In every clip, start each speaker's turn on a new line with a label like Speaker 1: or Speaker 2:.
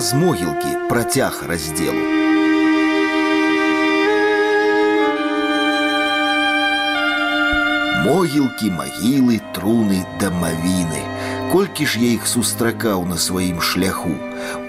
Speaker 1: з могілкі працяг раздзелу. Могілкі, магілы, труны, дамавіны. Колькі ж я іх сустракаў на сваім шляху.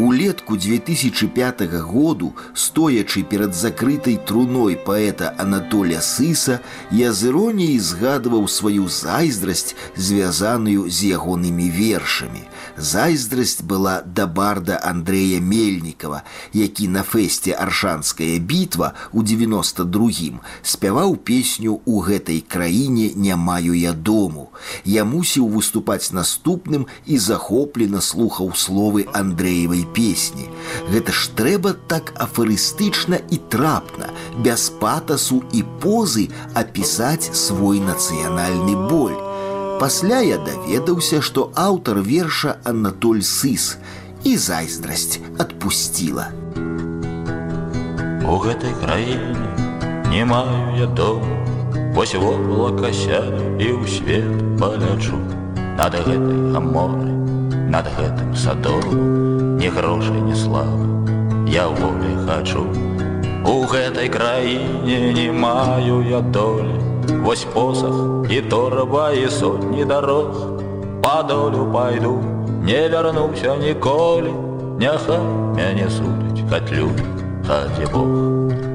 Speaker 1: Улетку 2005 году, стоячы перад закрытай труной паэта Анатоля Сыса, я з іроніяй згадваў сваю зайздрасць, звязаную з ягонымі вершамі. Зайздрасць была да барда Андрея Мельнікова, які на фэсце аршанская бітва у 92 спяваў песню у гэтай краіне не маю я дому. Я мусіў выступаць наступным і захоплена слухаў словы Андреевай песні. Гэта ж трэба так афарыстычна і трапна, без патасу і позы апісаць свой нацыянальны боль. Пасля я даведаўся, што аўтар верша Анатоль Сыс і зайздрасць адпусціла.
Speaker 2: У гэтай краіне не маю я дому, Вось воблака сяду і ў свет палячу над гэтай аморы, над гэтым садом ни грошай не славы. Я волі хачу у гэтай краіне не маю я долі. Вось посах і торба і сотні дарог. Па долю пайду не вярнуўся ніколі. Няхай мяне судыць катлю хаце Бог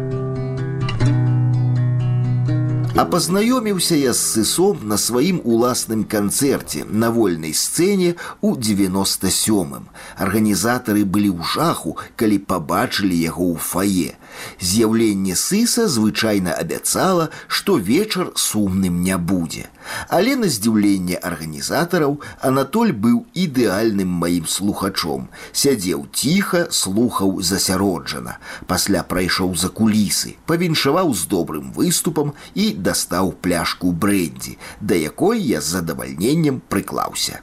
Speaker 1: А пазнаёміўся я з сысом на сваім уласным канцэрце на вольнай сцэне ў 97. Арганізатары былі ў жаху, калі пабачылі яго ў фае. З'яўленне сыса звычайна абяцала, што вечар сумным не будзе. Але на здзіўленне арганізатараў Анатоль быў ідэальным маім слухачом. Сядзеў ціха, слухаў засяроджана. Пасля прайшоў за кулісы, павіншаваў з добрым выступам і дастаў пляшку брэндзі, да якой я з задавальненнем прыклаўся.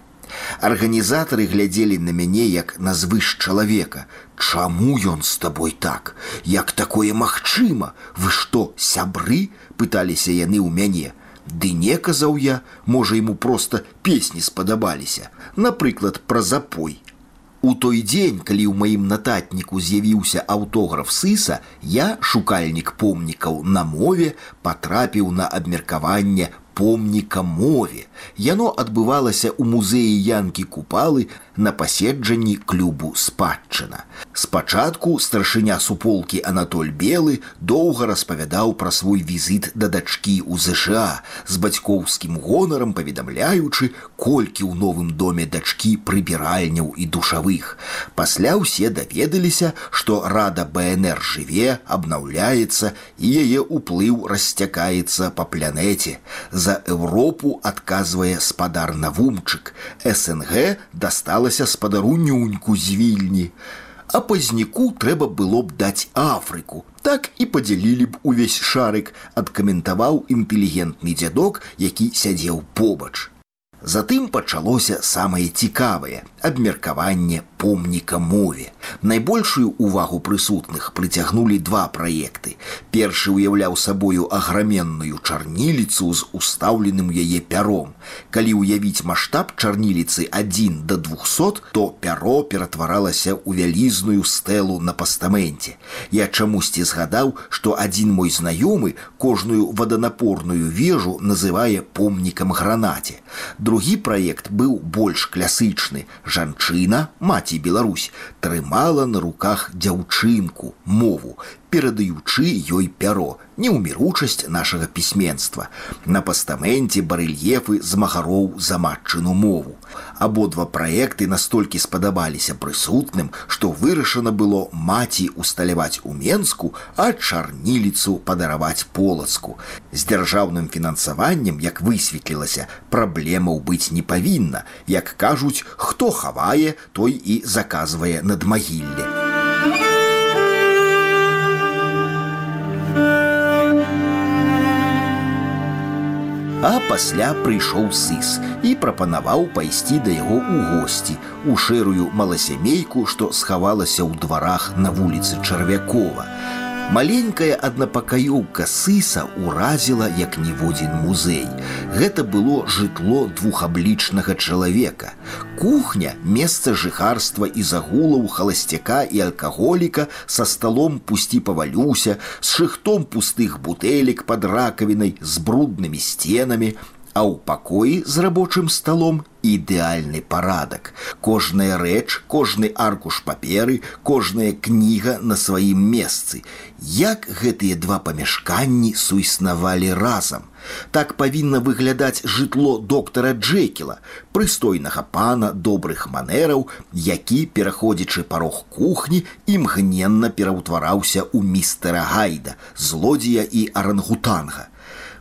Speaker 1: Арганізатары глядзелі на мяне як на звыш чалавека. Чаму ён з табой так? Як такое магчыма? Вы што, сябры? пыталіся яны ў мяне. Ды не казаў я, можа яму проста песні спадабаліся, напрыклад, пра запой. У той дзень, калі ў маім нататніку з'явіўся аўтограф сыса, я, шукальнік помнікаў на мове, патрапіў на абмеркаванне помніка мове. Яно адбывалася ў музеі янкі купалы на паседжанні клубу спадчына. Спачатку старшыня суполкі Анатоль Белы доўга распавядаў пра свой візіт да дачкі ў ЗША з бацькоўскім гонарам паведамляючы, колькі ў новым доме дачкі прыбіральняў і душавых. Пасля ўсе даведаліся, што рада БНР жыве, абнаўляецца і яе ўплыў расцякаецца па планеце. За Еўропу адказвае спадар навумчык. СНГ дасталася спадару нюньку з вільні а пазніку трэба было б даць Афрыку. Так і падзялілі б увесь шарык, адкаментаваў інтэлігентны дзядок, які сядзеў побач. Затым пачалося самае цікавае абмеркаванне помніка мове. Найбольшую увагу прысутных прыцягнулі два праекты. Першы ўяўляў сабою аграменную чарніліцу з устаўленым яе пяром. Калі ўявіць маштаб чарніліцы адзін да 200, то пяро ператваралася ў вялізную стэлу на пастаменце. Я чамусьці згадаў, што адзін мой знаёмы кожную ваданапорную вежу называе помнікам гранаце. Другі праект быў больш клясычны, жанчына маці Беларусь трымала на руках дзяўчынку мову перадаючы ёй пяро неўміручасць нашага пісьменства. На пастаменце барэльефы з магароў за матчыну мову. Абодва праекты настолькі спадабаліся прысутным што вырашана было маці усталяваць у менску а чарніліцу падараваць полацку. З дзяржаўным фінансаваннем як высветлілася праблемаў быць не павінна. Як кажуць хто хавае той і заказвае надмагілле А пасля прыйшоў сыс і прапанаваў пайсці да яго ў госці у шэрую маласямейку, што схавалася ў дварах на вуліцы чарвякова. Маленькая аднапакаёўка сыса ўразіла як ніводзін музей. Гэта было жытло двухаблічнага чалавека. Кухня, месца жыхарства і загулаў халасцяка і алкаголіка са сталом пусці павалюся, з шыхтом пустых бутэлек под ракавінай з бруднымі сценамі, а ў пакоі з рабочым сталом ідэальны парадак. Кожная рэч, кожны аркуш паперы, кожная кніга на сваім месцы. Як гэтыя два памяшканні суіснавалі разам. Так павінна выглядаць жытло доктара Джекіла, прыстойнага пана добрых манераў, які, пераходзячы парог кухні, імгненна пераўтвараўся ў містера Гайда, злодзея і арангутанга.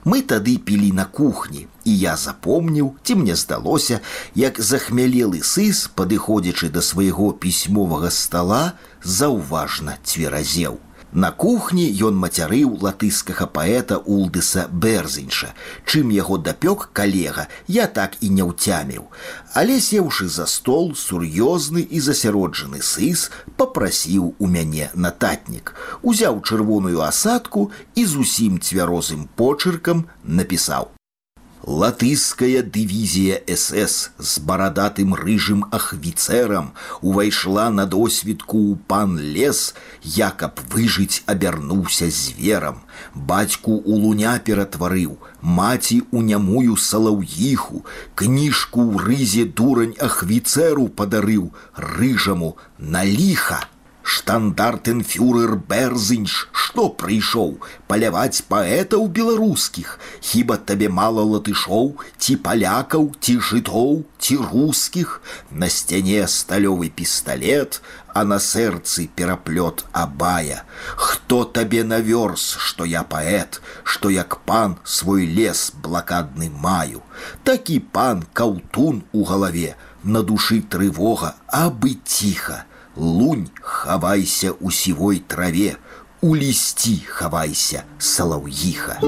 Speaker 1: Мы тады пілі на кухні, і я запомніў, ці мне здалося, як захмялелы сыс, падыходзячы да свайго пісьмовага стола, заўважна цверазеў. На кухні ён мацярыў латыскага паэта Улдыса Берзеньша. Чым яго дапёк калега, я так і не ўцяміў. Але сеўшы за стол, сур'ёзны і засяроджаны сыс попрасіў у мяне нататнік. Узяў чырвоную асадку і зусім цвярозым почыркам напісаў: Латыская дывізія СС з барадатым рыжым ахвіцэрам увайшла на досвідку ў пан лес, якаб выжыць абярнуўся зверам. Бацьку у луня ператварыў, маці у нямую салаўіху, кніжку ў рызе дурань ахвіцэру падарыў рыжаму на ліха штандартенфюрер берзыньш што прыйшоў паляваць паэтаў беларускіх хіба табе мала латышоў ці палякаў ці жытоў ці рускіх на сцяне сталёвы пісталлет а на сэрцы пераплёт абая. Хто табе навёрз што я паэт што як пан свой лес блакадны маю? Такі пан каўтун у галаве на душы трывога абы ціха Лунь, хавайся у сівой траве, у лісці хавайся, салаўіха.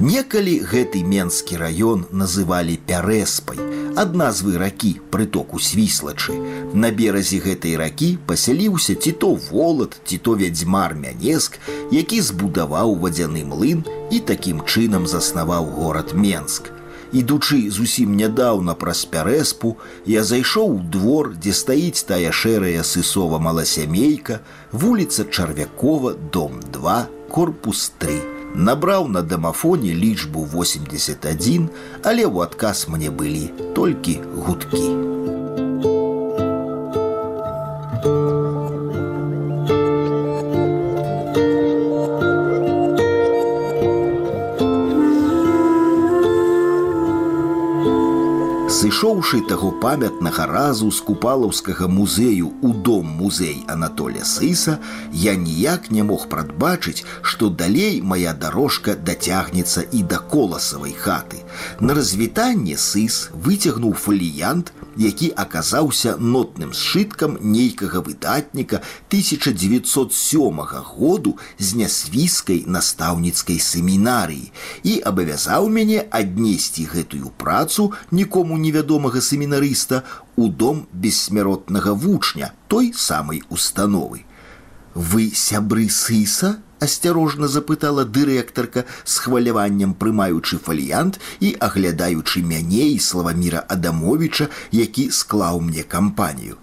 Speaker 1: Некалі гэты менскі раён называлі пярэспай, ад назвы ракі прытоку свіслачы. На беразе гэтай ракі пасяліўся ці то волат, ці то вядзьмар мянеск, які збудаваў вадзяны млын і такім чынам заснаваў горад Менск. Ідучы зусім нядаўна праз пярэспу, я зайшоў у двор, дзе стаіць тая шэрая сысова маласямейка, вуліца Чарвякова, дом 2, корпус 3 набраў на дамафоне лічбу 81, але ў адказ мне былі толькі гудкі. Сышоўшы таго памятнага разу з купалаўскага музею у дом музей Анатоля Сыса, я ніяк не мог прадбачыць, што далей моя дорожка дацягнецца і да коласавай хаты. На развітанне сыс выцягнуў фаліянт, які аказаўся нотным сшыткам нейкага выдатніка 1907 году з нясвіскай настаўніцкай семінарыі і абавязаў мяне аднесці гэтую працу нікому невядомага семінарыста у дом бессмяротнага вучня той самай установы. Вы сябры сыса? асцярожна запытала дырэктарка з хваляваннем прымаючы фаліянт і аглядаючы мяне і славаміра адамовича які склаў мне кампанію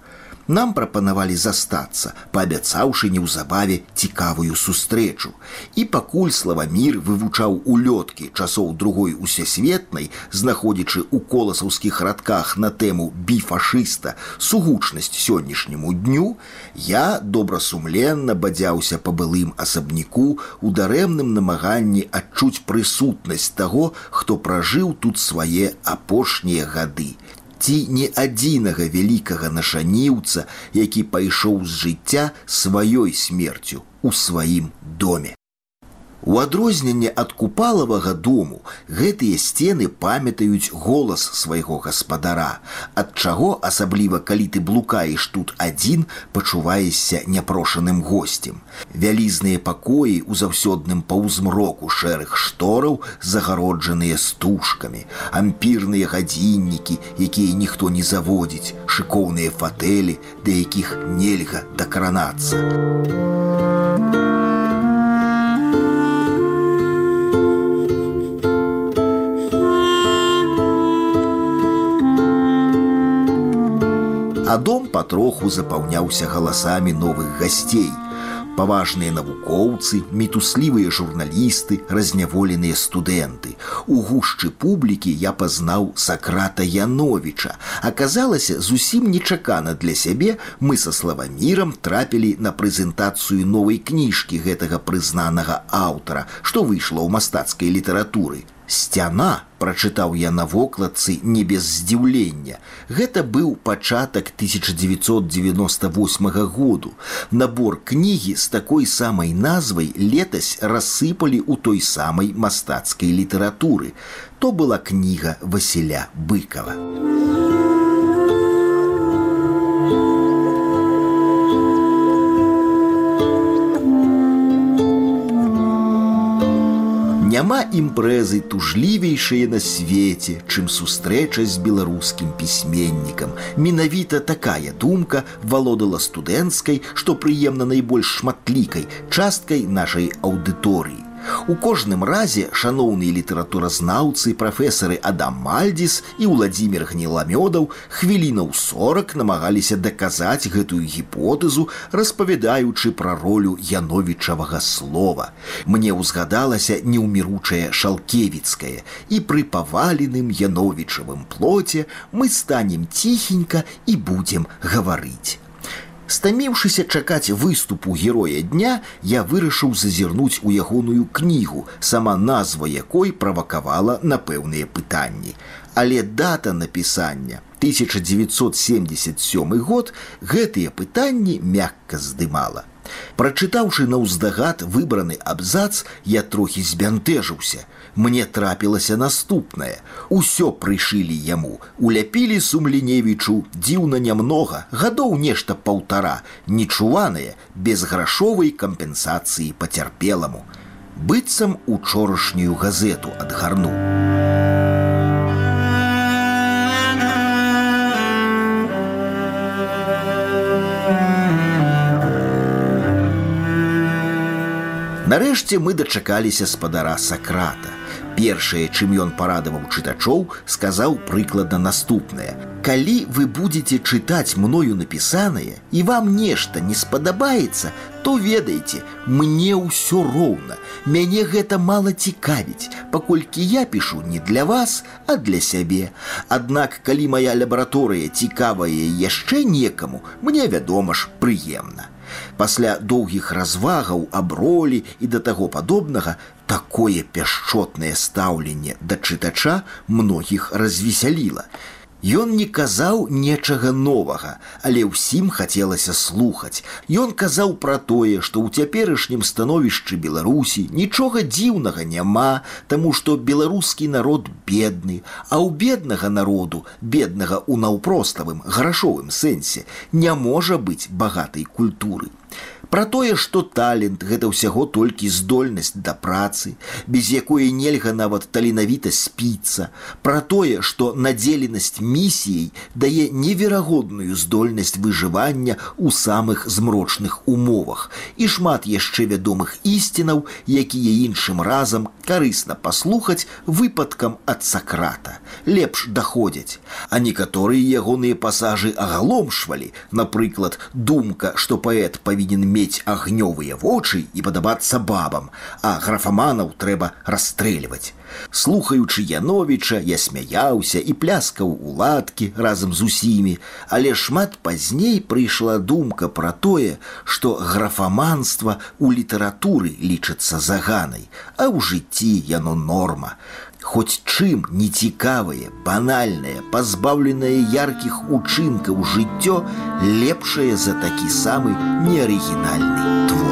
Speaker 1: нам прапанавалі застацца, паабяцаўшы неўзабаве цікавую сустрэчу. І пакуль славамір вывучаў улёткі часоў другой усесветнай, знаходзячы ў коласаўскіх радках на тэму біфашыста сугучнасць сённяшняму дню, я добрасумленна бадзяўся па былым асабніку у дарэмным намаганні адчуць прысутнасць таго, хто пражыў тут свае апошнія гады ці не адзінага вялікага нашаніўца, які пайшоў з жыцця сваёй смерцю у сваім доме. У адрозненне ад купалавага дому гэтыя сцены памятаюць голас свайго гаспадара, ад чаго асабліва калі ты блукаеш тут адзін пачуваешся няпрошаным госцем. Вялізныя пакоі ў заўсёдным паўзмроку шэрых штораў загароджаныя стужкамі, ампірныя гадзіннікі, якія ніхто не заводзіць, шыкоўныя фатэлі, да якіх нельга дакранацца. А дом патроху запаўняўся галасамі новых гасцей. Паважныя навукоўцы, мітуслівыя журналісты, разняволеныя студэнты. У гушчы публікі я пазнаў сакрата Яновіча. Аказалася, зусім нечакана для сябе мы са славамірам трапілі на прэзентацыю новай кніжкі гэтага прызнанага аўтара, што выйшла ў мастацкай літаратуры сцяна прачытаў я на вокладцы не без здзіўлення. Гэта быў пачатак 1998 году. Набор кнігі з такой самай назвай летась рассыпалі ў той самай мастацкай літаратуры. То была кніга васіля быкова Няма імпрэзы тужлівейшыя на свеце, чым сустрэча з беларускім пісьменнікам. Менавіта такая думка валодала студэнцкай, што прыемна найбольш шматлікай часткай нашай аўдыторыі. У кожным разе шаноўныя літаратуразнаўцы прафесары Адам Мальдзіс і Владзімир гніламёдаў хвілінаў 40 намагаліся даказаць гэтую гіпотэзу, распавядаючы пра ролю яновічавага слова. Мне ўзгадалася неўміручае шалкевіцкае і пры паваленым яновічавым плоце мы станем ціхенька і будзем гаварыць. Стаміўшыся чакаць выступу героя дня, я вырашыў зазірнуць у ягоную кнігу, сама назва якой правакавала на пэўныя пытанні. Але дата напісання 1977 год гэтыя пытанні мякка здымала. Прачытаўшы на ўздагад выбраны абзац, я трохі збянтэжыўся мне трапілася наступнае. Усё прышылі яму, уляпілі сумленевічу дзіўна нямнога, гадоў нешта паўтара, нечуваныя, без грашовай кампенсацыі пацярпеламу. быццам учорашнюю газету адгарнуў. Нарэшце мы дачакаліся спадара сакрата. Першае чым ён парадаваў чытачоў сказаў прыкладна наступнае. Калі вы будете чытаць мною напісанае і вам нешта не спадабаецца то ведаеце мне ўсё роўна. Мяне гэта мала цікавіць паколькі я пішу не для вас а для сябе. Аднак калі моя лабараторыя цікавая яшчэ некаму мне вядома ж прыемна пасля доўгіх развагаў аб ролі і да таго падобнага такое пяшчотнае стаўленне да чытача многіх развесяліла. Ён не казаў нечага новага, але ўсім хацелася слухаць. Ён казаў пра тое, што ў цяперашнім становішчы Беларусі нічога дзіўнага няма, таму што беларускі народ бедны, а ў беднага народу, беднага ў наўпроставым грашовым сэнсе, не можа быць багатай культуры. Пра тое, што талент гэта ўсяго толькі здольнасць да працы, без якой нельга нават таленавіта спіцца, Пра тое, што надзеленасць місіяй дае неверагодную здольнасць выжывання ў самых змрочных умовах. І шмат яшчэ вядомых ісцінаў, якія іншым разам карысна паслухаць выпадкам ад сакрата. Лепш даходзяць, а некаторыя ягоныя пасажы агаломшвалі, напрыклад, думка, што паэт павінен мець мець агнёвыя вочы і падабацца бабам, а графаманаў трэба расстрэльваць. Слухаючы Яновіча, я смяяўся і пляскаў у ладкі разам з усімі, але шмат пазней прыйшла думка пра тое, што графаманства ў літаратуры лічыцца заганай, а ў жыцці яно норма хоць чым нецікавае, банальнае, пазбаўленае яркіх учынкаў жыццё лепшае за такі самы неарыгінальны твор.